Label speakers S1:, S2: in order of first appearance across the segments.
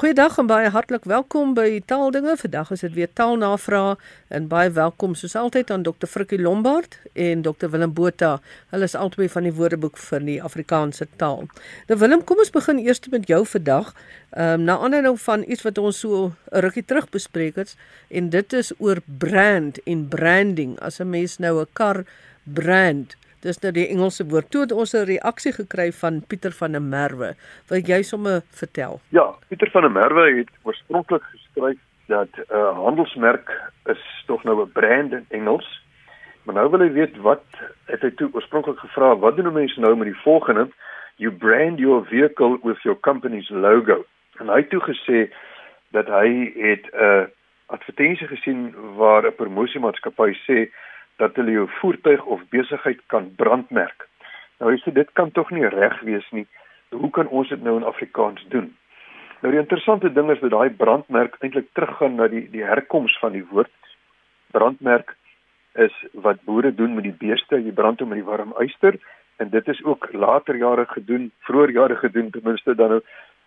S1: Goeiedag en baie hartlik welkom by Taaldinge. Vandag is dit weer taalnavraag en baie welkom soos altyd aan Dr. Frikkie Lombard en Dr. Willem Botha. Hulle is albei van die Woordeboek vir die Afrikaanse taal. Nou Willem, kom ons begin eers met jou vandag. Ehm um, na aanleiding van iets wat ons so 'n rukkie terug bespreek het en dit is oor brand en branding. As 'n mens nou 'n kar brand Dis nou die Engelse woord. Toe het ons 'n reaksie gekry van Pieter van der Merwe. Wil jy sommer vertel?
S2: Ja, Pieter van der Merwe het oorspronklik geskryf dat 'n uh, handelsmerk is tog nou 'n brand in Engels. Maar nou wil hy weet wat het hy toe oorspronklik gevra, wat doen mense nou met die volgende? You brand your vehicle with your company's logo. En hy het toe gesê dat hy het 'n uh, advertensie gesien waar 'n promosiemaatskappy sê dat hulle jou voertuig of besigheid kan brandmerk. Nou as dit kan tog nie reg wees nie. Hoe kan ons dit nou in Afrikaans doen? Nou die interessante ding is dat daai brandmerk eintlik teruggaan na die die herkoms van die woord. Brandmerk is wat boere doen met die beeste, jy brand hom met die warm yster en dit is ook later jare gedoen, vroeër jare gedoen ten minste dan nou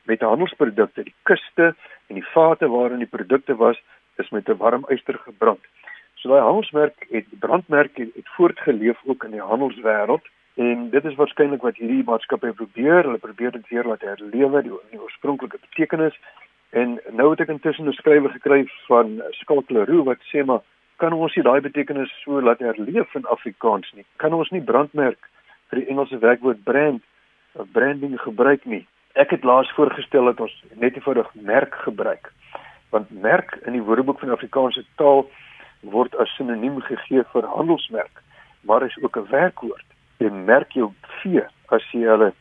S2: met handelsprodukte, die kuste en die vate waarin die produkte was, is met 'n warm yster gebrand. So daai handelsmerk het brandmerk het, het voortgeleef ook in die handelswêreld en dit is waarskynlik wat hierdie maatskappy probeer. Hulle probeer dit weer laat herlewe die, die oorspronklike betekenis. En nou het ek intussen 'n skrywe gekry van Skalk Leroux wat sê maar kan ons nie daai betekenis so laat herleef in Afrikaans nie? Kan ons nie brandmerk vir die Engelse werkwoord brand of branding gebruik nie? Ek het laas voorgestel dat ons net eenvoudig merk gebruik. Want merk in die Woordeboek van Afrikaanse taal word as sinoniem gegee vir handelsmerk, maar is ook 'n werkwoord. Jy merk jou vee as jy hulle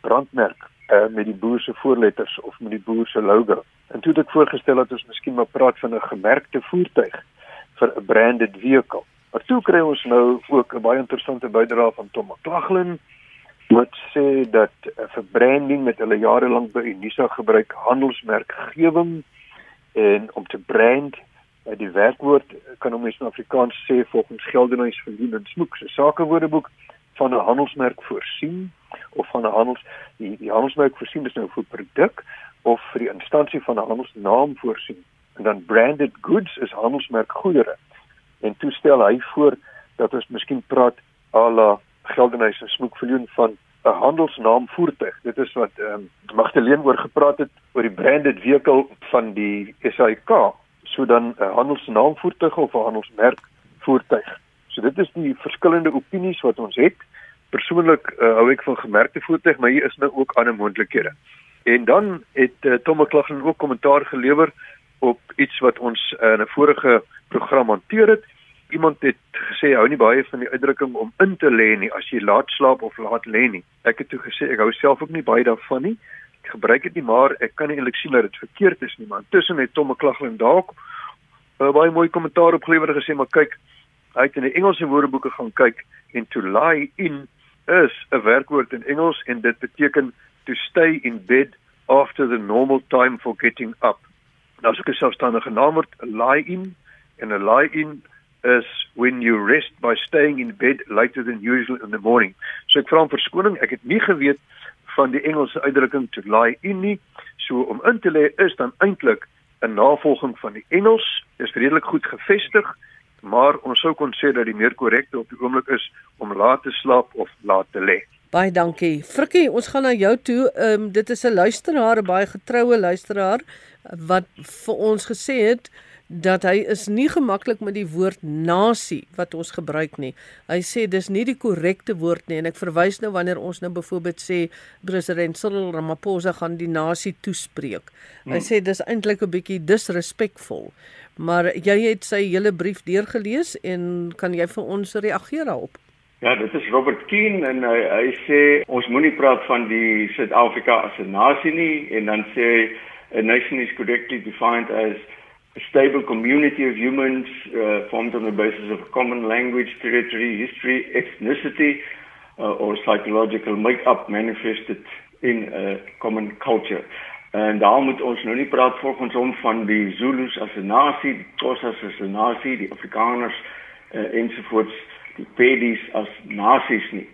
S2: brandmerk uh, met die boer se voorletters of met die boer se logo. En toe het ek voorgestel dat ons miskien maar praat van 'n gemerkte voertuig vir 'n branded vehicle. Maar toe kry ons nou ook 'n baie interessante bydrae van Tom McLaughlin wat sê dat uh, vir branding met hulle jare lank by Unisa gebruik handelsmerkgewing en om te brand die werkwoord kan ons in Afrikaans sê volgens Geldenhuys verdien en smoek. Se sakewoordeboek van 'n handelsmerk voorsien of van 'n handels die, die handelsmerk voorsien is nou vir produk of vir die instansie van 'n handelsnaam voorsien en dan branded goods is handelsmerk goedere. En toestel hy voor dat ons miskien praat ala Geldenhuys en smoek verleen van 'n handelsnaam voertuig. Dit is wat ehm um, Magdalene oor gepraat het oor die branded vehicle van die SAIK so dan 'n uh, handelsnaamvoertuig of 'n handelsmerk voertuig. So dit is die verskillende opinies wat ons het. Persoonlik uh, hou ek van gemerkte voertuig, maar hier is nou ook ander moontlikhede. En dan het uh, Tom McLaughlin ook kommentaar gelewer op iets wat ons uh, in 'n vorige program hanteer het. Iemand het gesê hou nie baie van die uitdrukking om in te lê nie as jy laat slaap of laat lê nie. Ek het toe gesê ek hou self ook nie baie daarvan nie gebruik dit nie maar ek kan nie eintlik sien dat dit verkeerd is nie maar intussen het Tom McLaughlin dalk 'n uh, baie mooi kommentaar opgelewer gesê maar kyk hy het in die Engelse woordeboeke gaan kyk en to lie in is 'n werkwoord in Engels en dit beteken to stay in bed after the normal time for getting up nou as ek selfstandige naam word lie in en 'n lie in is when you rest by staying in bed later than usual in the morning. So ek vra om verskoning, ek het nie geweet van die Engelse uitdrukking to lie in nie. So om in te lê is dan eintlik 'n navolging van die Engels. Is redelik goed gevestig, maar ons sou kon sê dat die meer korrekte op die oomblik is om laat te slaap of laat te lê.
S1: Baie dankie. Frikkie, ons gaan na jou toe. Ehm um, dit is 'n luisteraar, 'n baie getroue luisteraar wat vir ons gesê het dat hy is nie gemaklik met die woord nasie wat ons gebruik nie. Hy sê dis nie die korrekte woord nie en ek verwys nou wanneer ons nou byvoorbeeld sê president Cyril Ramaphosa gaan die nasie toespreek. Hy hmm. sê dis eintlik 'n bietjie disrespekvol. Maar jy het sy hele brief deurgelees en kan jy vir ons reageer daarop?
S3: Ja, dit is Robert Keen en hy hy sê ons moenie praat van die Suid-Afrika as 'n nasie nie en dan sê a nation is correctly defined as a stable community of humans uh, formed on the basis of common language, territory, history, ethnicity, uh, or psychological make-up manifested in a common culture. En daar moet ons nou nie praat volgens hom van die Zulus as 'n nasie, die Xhosas as 'n nasie, die Afrikaners uh, ensovoorts, die Pedis as nasies nie.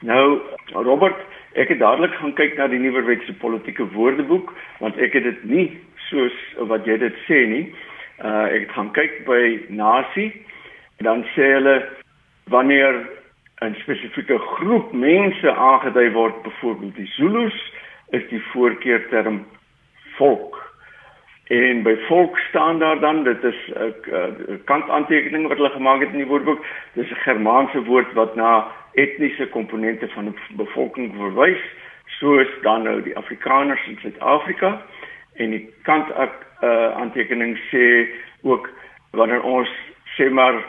S3: Nou Robert, ek het dadelik gaan kyk na die nuwe wetse politieke woordeboek want ek het dit nie soos wat jy dit sê nie. Uh ek gaan kyk by nasie en dan sê hulle wanneer 'n spesifieke groep mense aangedui word, byvoorbeeld die Zulus, is die voorkeurterm volk. En by volk staan daar dan dit is 'n kantaantekening wat hulle gemaak het in die woordeboek. Dis 'n Germaanse woord wat na etniese komponente van 'n bevolking verwys, soos dan nou die Afrikaners in Suid-Afrika en die kant uh, aantekening sê ook wanneer ons sê maar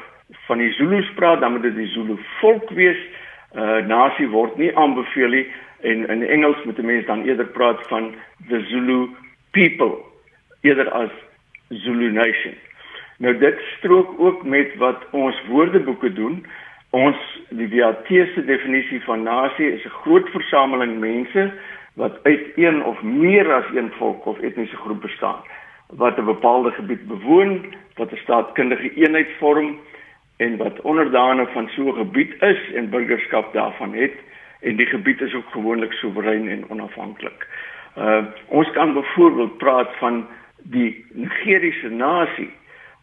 S3: van die Zulus praat dan moet dit die Zulu volk wees. Uh, nasie word nie aanbeveel nie en in Engels moet 'n mens dan eerder praat van the Zulu people eerder as Zulu nation. Nou dit strook ook met wat ons woordeboeke doen. Ons die WAT se definisie van nasie is 'n groot versameling mense wat uit een of meer as een volk of etniese groep bestaan wat 'n bepaalde gebied bewoon, wat 'n staatkundige eenheid vorm en wat onderdane van so 'n gebied is en burgerskap daarvan het en die gebied is ook gewoonlik soewerein en onafhanklik. Uh ons kan byvoorbeeld praat van die Nigeriese nasie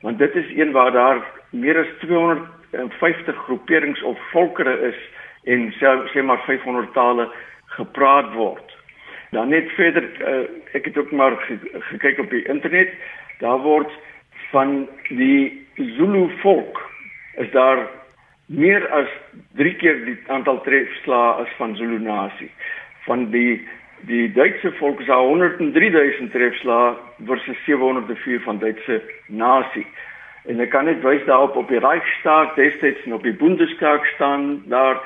S3: want dit is een waar daar meer as 250 groeperings of volkere is en sê maar 500 tale gepraat word. Dan net verder uh, ek het ook maar ge gekyk op die internet. Daar word van die Zulu volk is daar meer as 3 keer die aantal trefslae as van Zulu nasie. Van die die Duitse volk is daar 103000 trefslae versus 704 van Duitse nasie. En ek kan net wys daarop op die Reichstag destyds en op die Bundestag staan daar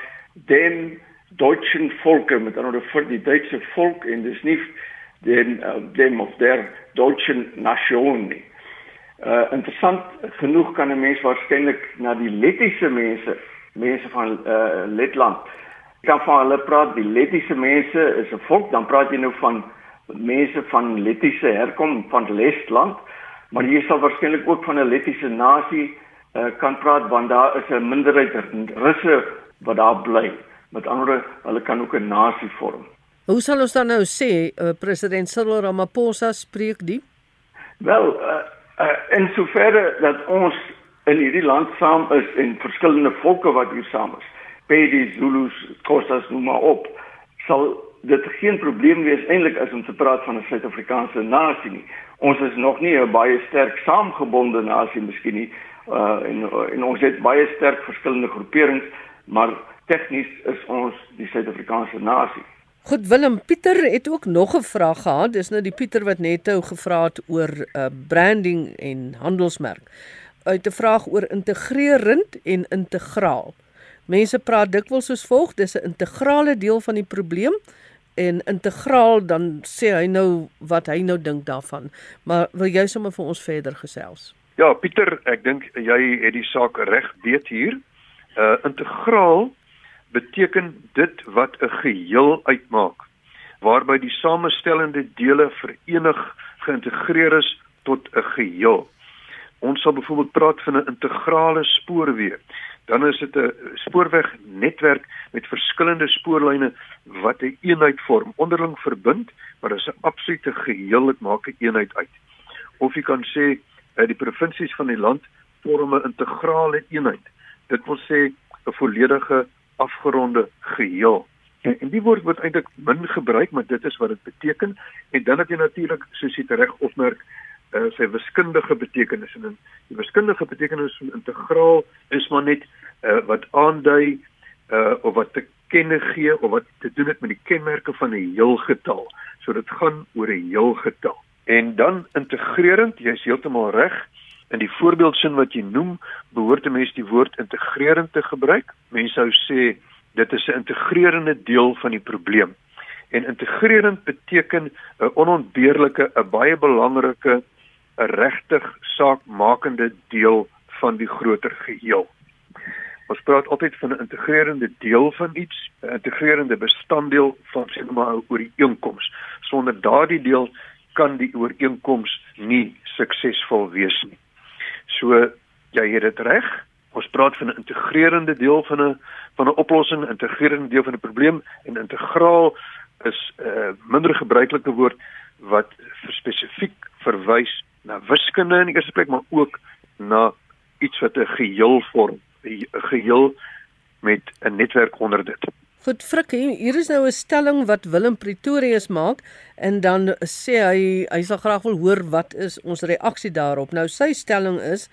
S3: den deutschen Volke met ander vir die Duitse volk en dis nie den uh, dem of der deutschen nation nie. Uh interessant genoeg kan 'n mens waarskynlik na die lettiese mense, mense van uh Letland. Kan van hulle praat, die lettiese mense is 'n volk, dan praat jy nou van mense van lettiese herkom van Letland, maar jy sal waarskynlik ook van 'n lettiese nasie uh kan praat want daar is 'n minderheid Russe wat daar bly. Met ander hulle kan ook 'n nasie vorm.
S1: Hoe sal ons dan nou sê uh, president Cyril Ramaphosa spreek die?
S3: Wel, uh, uh, in soverre dat ons in hierdie land saam is en verskillende volke wat hier saam is, Pedi, Zulus, Xhosas, noem maar op, sal dit geen probleem wees eintlik as te praat van 'n Suid-Afrikaanse nasie nie. Ons is nog nie 'n baie sterk saamgebonde nasie miskien nie. Uh en en ons het baie sterk verskillende groeperings, maar tegnies is ons die Suid-Afrikaanse nasie.
S1: Goed Willem Pieter het ook nog 'n vraag gehad. Dis nou die Pieter wat net nou gevra het oor 'n uh, branding en handelsmerk. Uit 'n vraag oor integrerend en integraal. Mense praat dikwels soos volg, dis 'n integrale deel van die probleem en integraal dan sê hy nou wat hy nou dink daarvan. Maar wil jy sommer vir ons verder gesels?
S2: Ja, Pieter, ek dink jy het die saak reg weet hier. Uh integraal beteken dit wat 'n geheel uitmaak waarby die samestellende dele verenig geïntegreer is tot 'n geheel. Ons sal byvoorbeeld praat van 'n integrale spoorweë. Dan is dit 'n spoorwegnetwerk met verskillende spoorlyne wat 'n een eenheid vorm, onderling verbind, maar dit is 'n absolute geheel, dit maak 'n een eenheid uit. Of jy kan sê eh, die provinsies van die land vorm 'n integrale eenheid. Dit wil sê 'n volledige afgeronde geheel. En, en die woord word eintlik min gebruik, maar dit is wat dit beteken. En dan het jy natuurlik soos jy reg opmerk, uh, sy wiskundige betekenis en die wiskundige betekenis van integraal is maar net uh, wat aandui uh, of wat te kenne gee of wat te doen het met die kenmerke van 'n heelgetal. So dit gaan oor 'n heelgetal. En dan integrerend, jy's heeltemal reg. In die voorbeeldsin wat jy noem, behoort 'n mens die woord integrerend te gebruik. Mense sou sê dit is 'n integrerende deel van die probleem. En integrerend beteken 'n onontbeerlike, 'n baie belangrike, 'n regtig saakmakende deel van die groter geheel. Ons praat altyd van 'n integrerende deel van iets, 'n integrerende bestanddeel van sê maar 'n ooreenkoms. Sonder daardie deel kan die ooreenkoms nie suksesvol wees nie. So jy het dit reg. Ons praat van 'n integrerende deel van 'n van 'n oplossing, integrerende deel van 'n probleem en integraal is 'n uh, minder gebruikelike woord wat spesifiek verwys na wiskunde in die eerste plek, maar ook na iets wat 'n geheel vorm, 'n geheel met 'n netwerk onder dit.
S1: Goed, Frikkie, hier is nou 'n stelling wat Willem Pretorius maak en dan sê hy hy sal graag wil hoor wat is ons reaksie daarop. Nou sy stelling is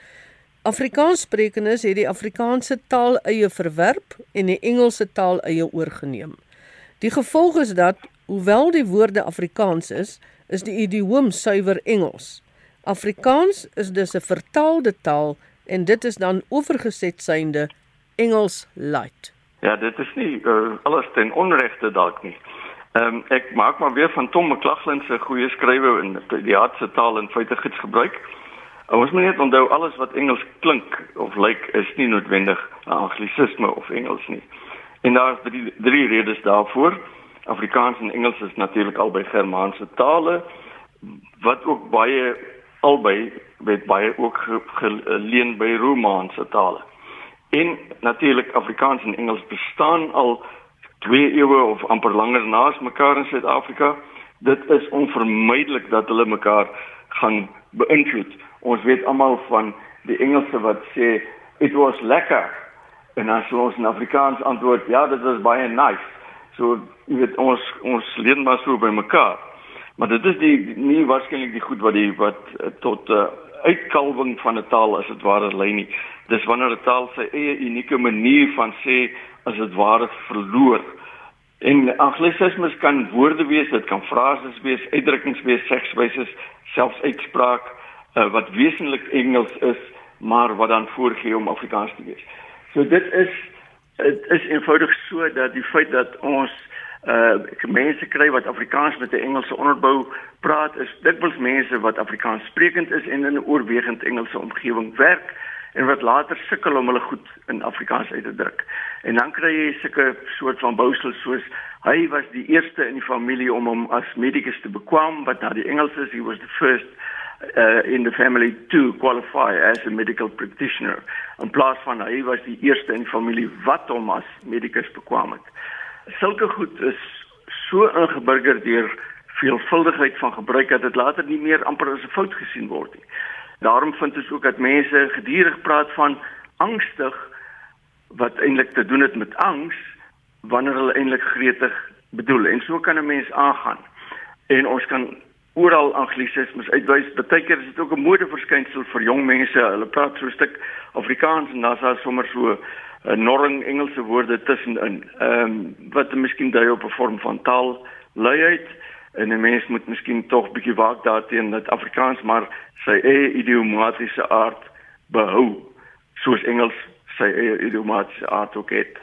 S1: Afrikaanssprekendes het die Afrikaanse taal eie verwerp en die Engelse taal eie oorgeneem. Die gevolg is dat hoewel die woorde Afrikaans is, is die idioom suiwer Engels. Afrikaans is dus 'n vertaalde taal en dit is dan oorgeset synde Engels light.
S3: Ja, dit is nie uh, alles ten onregte dalk nie. Ehm um, ek maak maar weer van Tom McLaughlin se goeie skrywe in die aardse taal en feite gids gebruik. Ons moet net onthou alles wat Engels klink of lyk is nie noodwendig anglisisme of Engels nie. En daar is drie, drie redes daarvoor. Afrikaans en Engels is natuurlik albei Germaanse tale wat ook baie albei word baie ook geleen by Romaanse tale. En natuurlik Afrikaans en Engels bestaan al twee eeue of amper langer naas mekaar in Suid-Afrika. Dit is onvermydelik dat hulle mekaar gaan beïnvloed. Ons weet almal van die Engelse wat sê it was lekker. En as ons in Afrikaans antwoord ja dit was baie nice. So jy weet ons ons leer maar so by mekaar. Maar dit is die nie waarskynlik die goed wat die wat uh, tot uh, uitkalwing van 'n taal as dit ware lei nie dis wanneer 'n taal sy eie unieke manier van sê as dit ware verloor En anglisismes kan woorde wees, dit kan frases wees, uitdrukkings wees, sekswyse, selfs uitspraak uh, wat wesentlik Engels is, maar wat dan voorgee om Afrikaans te wees. So dit is dit is eenvoudig so dat die feit dat ons uh mense kry wat Afrikaans met 'n Engelse onderbou praat is dikwels mense wat Afrikaans sprekend is en in 'n oorwegend Engelse omgewing werk en wat later sukkel om hulle goed in Afrikaans uit te druk. En dan kry jy sulke soort van bousels soos hy was die eerste in die familie om hom as medikus te bekwam wat nou die Engels is, he was the first uh, in the family to qualify as a medical practitioner. In plaas van hy was die eerste in die familie wat hom as medikus bekwam het. Sulke goed is so ingeburger deur veelvuldigheid van gebruik dat dit later nie meer amper as 'n fout gesien word nie. Daarom vind ons ook dat mense gedurig praat van angstig wat eintlik te doen het met angs wanneer hulle eintlik gretig bedoel en so kan 'n mens aangaan. En ons kan oral anglisismes uitwys. Partykeer is dit ook 'n modeverskynsel vir jong mense. Hulle praat so 'n stuk Afrikaans en dan is daar sommer so norring Engelse woorde tussenin. Ehm um, wat miskien dui op 'n vorm van taal luiheid en 'n mens moet miskien tog bietjie waak daarteen dat Afrikaans maar sy eie idiomatiese aard behou soos Engels sy eie idiomatiese aard ook het.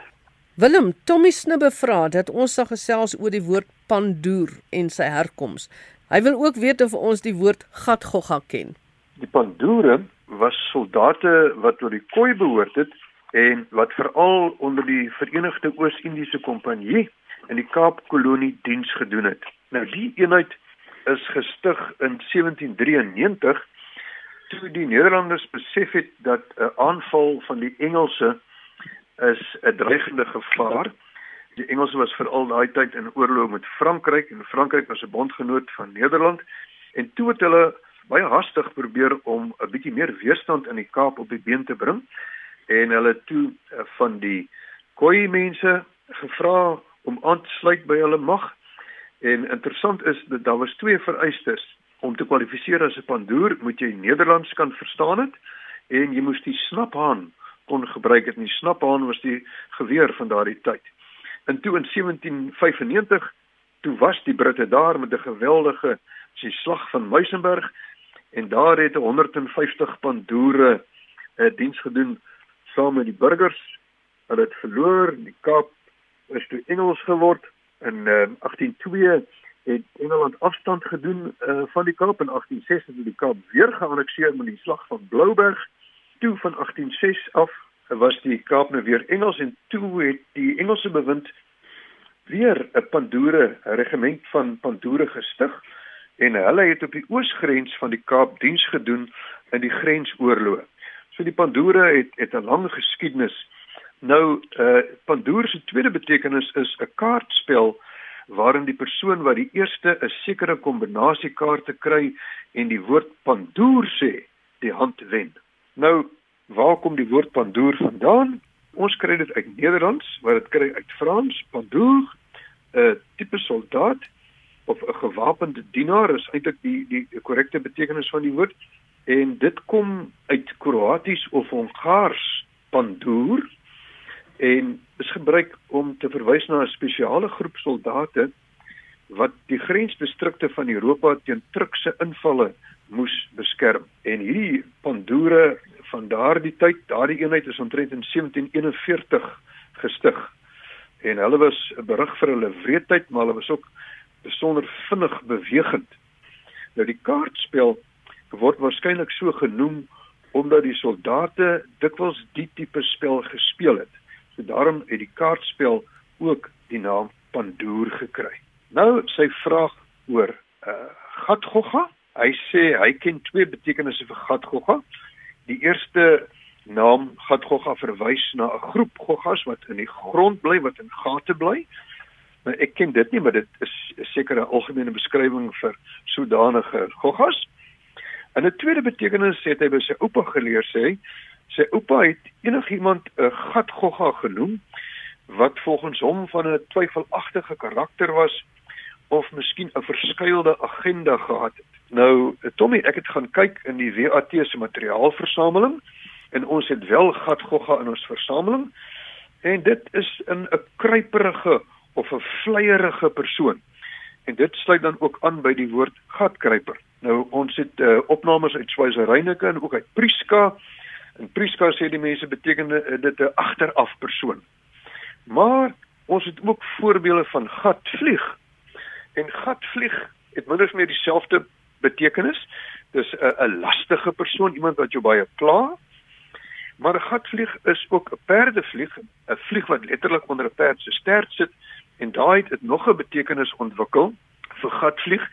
S1: Willem Tommy Snibbe vra dat ons sal gesels oor die woord pandoer en sy herkoms. Hy wil ook weet of ons die woord gatgogga ken.
S2: Die Pandure was soldate wat tot die Khoi behoort het en wat veral onder die Verenigde Oos-Indiese Kompanjie in die Kaapkolonie diens gedoen het. Nou die eenheid is gestig in 1793 toe die Nederlanders besef het dat 'n aanval van die Engelse is 'n dreigende gevaar. Die Engelse was veral daai tyd in oorlog met Frankryk en Frankryk was 'n bondgenoot van Nederland. En toe het hulle baie hastig probeer om 'n bietjie meer weerstand in die Kaap op die been te bring en hulle toe uh, van die Khoi mense gevra om aan te sluit by hulle mag. En interessant is dat daar was twee vereistes. Om te kwalifiseer as 'n pandoer moet jy Nederlands kan verstaan het en jy moes die snaphaan kon gebruik het. En die snaphaan was die geweer van daardie tyd. En toe in 1795 toe was die Britte daar met 'n geweldige die slag van Muizenberg en daar het 150 pandoere 'n uh, eh, diens gedoen saam met die burgers. Hulle het verloor, die Kaap is toe Engels geword in uh, eh, 182 het Engeland afstand gedoen uh, van die Kaap en 1860 het die Kaap weer geannexeer met die slag van Blouberg. Toe van 186 af was die Kaap nou weer Engels en toe het die Engelse bewind weer 'n Pandore regiment van Pandore gestig en hulle het op die oosgrens van die Kaap diens gedoen in die grensoorlog. So die Pandore het het 'n lang geskiedenis. Nou uh Pandore se tweede betekenis is 'n kaartspel waarin die persoon wat die eerste 'n sekere kombinasie kaarte kry en die woord pandoer sê, die hand wen. Nou, waar kom die woord pandoer vandaan? Ons kry dit uit Nederlands, maar dit kry uit Frans, pandoer, 'n tipe soldaat of 'n gewapende dienaar is eintlik die die korrekte betekenis van die woord en dit kom uit Kroaties of Hongaars pandoer en is gebruik om te verwys na 'n spesiale groep soldate wat die grensdistrikte van Europa teen Turkse invalle moes beskerm. En hierdie pandoere van daardie tyd, daardie eenheid is omtrent in 1741 gestig. En hulle was 'n berig vir hulle wreedheid, maar hulle was ook besonder vinnig bewegend. Nou die kaartspel word waarskynlik so genoem omdat die soldate dikwels die tipe spel gespeel het. So daarom het die kaartspel ook die naam Pandoer gekry. Nou sy vraag oor uh Gatgogga. Hy sê hy ken twee betekenisse vir Gatgogga. Die eerste naam Gatgogga verwys na 'n groep goggas wat in die grond bly, wat in gate bly. Nou ek ken dit nie, maar dit is 'n sekere algemene beskrywing vir sodanige goggas. En 'n tweede betekenis sê hy by sy oupa geleer sê, sy oupa het enigiemand 'n gatgogga genoem wat volgens hom van 'n twyfelagtige karakter was of miskien 'n verskuilde agenda gehad het. Nou, Tommy, ek het gaan kyk in die WAT se materiaalversameling en ons het wel gatgogga in ons versameling en dit is in 'n kruiperige of 'n vleierige persoon. En dit sluit dan ook aan by die woord gatkruiper. Nou ons het uh, opnames uit Swyse-Rynike en ook uit Priska. En Priska sê die mense beteken uh, dit 'n agteraf persoon. Maar ons het ook voorbeelde van gatvlieg. En gatvlieg het minstens meer dieselfde betekenis. Dis 'n 'n lastige persoon, iemand wat jou baie pla. Maar 'n gatvlieg is ook 'n perdevlieg, 'n vlieg wat letterlik onder 'n perd se stert sit en daai het nog 'n betekenis ontwikkel vir gatvlieg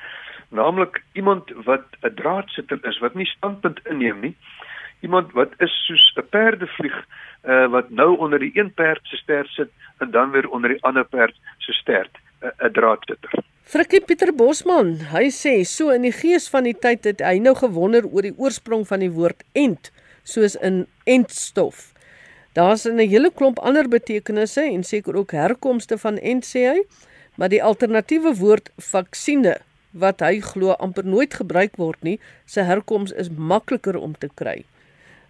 S2: naamlik iemand wat 'n draadsitter is wat nie standpunt inneem nie. Iemand wat is soos 'n perdevlieg uh, wat nou onder die een perd se stert sit en dan weer onder die ander perd se stert 'n uh, draadsitter.
S1: Frikkie Pieter Bosman hy sê so in die gees van die tyd het hy nou gewonder oor die oorsprong van die woord ent soos in entstof. Daar's 'n hele klomp ander betekenisse en seker ook herkomste van ent sê hy, maar die alternatiewe woord vaksine wat hy glo amper nooit gebruik word nie, se herkoms is makliker om te kry.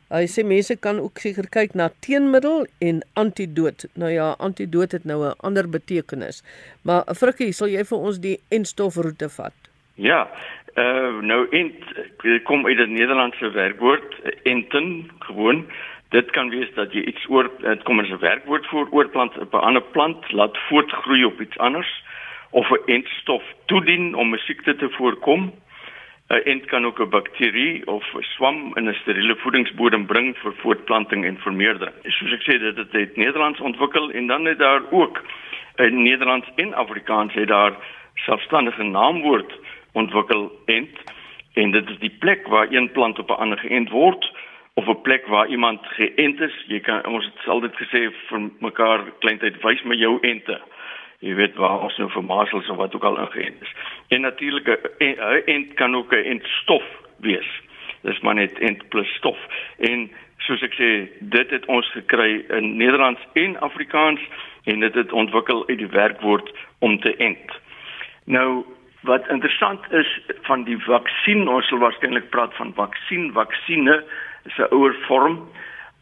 S1: Hy sê mense kan ook seker kyk na teenmiddel en antidoot. Nou ja, antidoot het nou 'n ander betekenis. Maar Frikkie, sal jy vir ons die entstofroete vat?
S3: Ja. Uh nou ent kom uit die Nederlandse werkwoord enten gewoon Dit kan wees dat jy iets oor dit kom as 'n werkwoord vir oorplant op 'n ander plant laat voortgroei op iets anders of 'n entstof toedien om 'n siekte te voorkom. 'n Ent kan ook 'n bakterie of 'n swam in 'n steriele voedingsbodem bring vir voortplanting en vermeerdering. Soos ek sê, dit het uit Nederlands ontwikkel en dan het daar ook in Nederlands en Afrikaans het daar selfstandige naamwoord ontwikkel ent en dit is die plek waar een plant op 'n ander geënt word of 'n plek waar iemand geënt is. Jy kan ons het altyd gesê vir mekaar kleintyd wys my jou ente. Jy weet waar ons nou vir masels of wat ook al ingeënt is. En natuurlik 'n ent kan ook 'n entstof wees. Dis maar net ent plus stof. En soos ek sê, dit het ons gekry in Nederlands en Afrikaans en dit het ontwikkel uit die werkwoord om te ent. Nou wat interessant is van die vaksin, ons sal waarskynlik praat van vaksin, vaksine is 'n ouer vorm.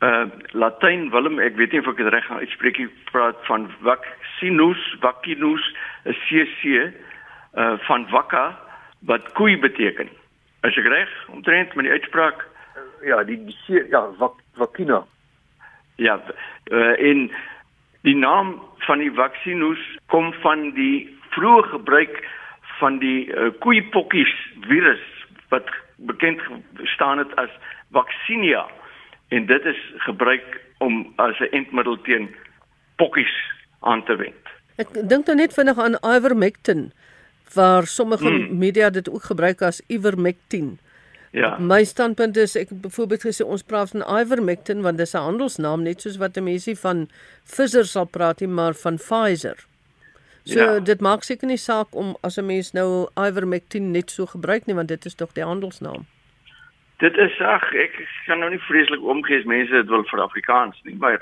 S3: Uh Latyn Willem, ek weet nie of ek dit reg gaan uitspreek nie, praat van vaccinus, vaccinus, 'n CC uh van vacca wat koei beteken. Is ek reg omtrent met die uitspraak?
S2: Uh, ja, die, die ja, vac, vaccina.
S3: Ja, uh, en die naam van die vaccinus kom van die vroeë gebruik van die uh, koeipokkies virus wat bekend staan het as Vaccinia en dit is gebruik om as 'n entmiddel teen pokkies aan te wend.
S1: Ek dink nou net vinnig aan ivermectin waar sommige hmm. media dit ook gebruik as ivermectin. Ja. My standpunt is ek byvoorbeeld gesê ons praat van ivermectin want dis 'n handelsnaam net soos wat 'n mensie van Pfizer sal praat nie maar van Pfizer. So ja. dit maak seker nie saak om as 'n mens nou ivermectin net so gebruik nie want dit is tog die handelsnaam.
S3: Dit is ag ek kan nou nie vreeslik omgee as mense dit wil vir Afrikaans nie, maar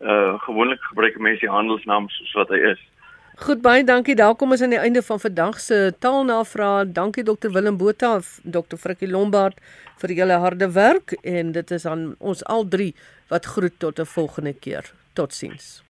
S3: uh gewoonlik gebruik mense die handelsnaam soos wat hy is.
S1: Goed baie dankie. Daar kom ons aan die einde van vandag se taalnavraag. Dankie Dr Willem Botha, Dr Frikkie Lombard vir julle harde werk en dit is aan ons al drie wat groet tot 'n volgende keer. Totsiens.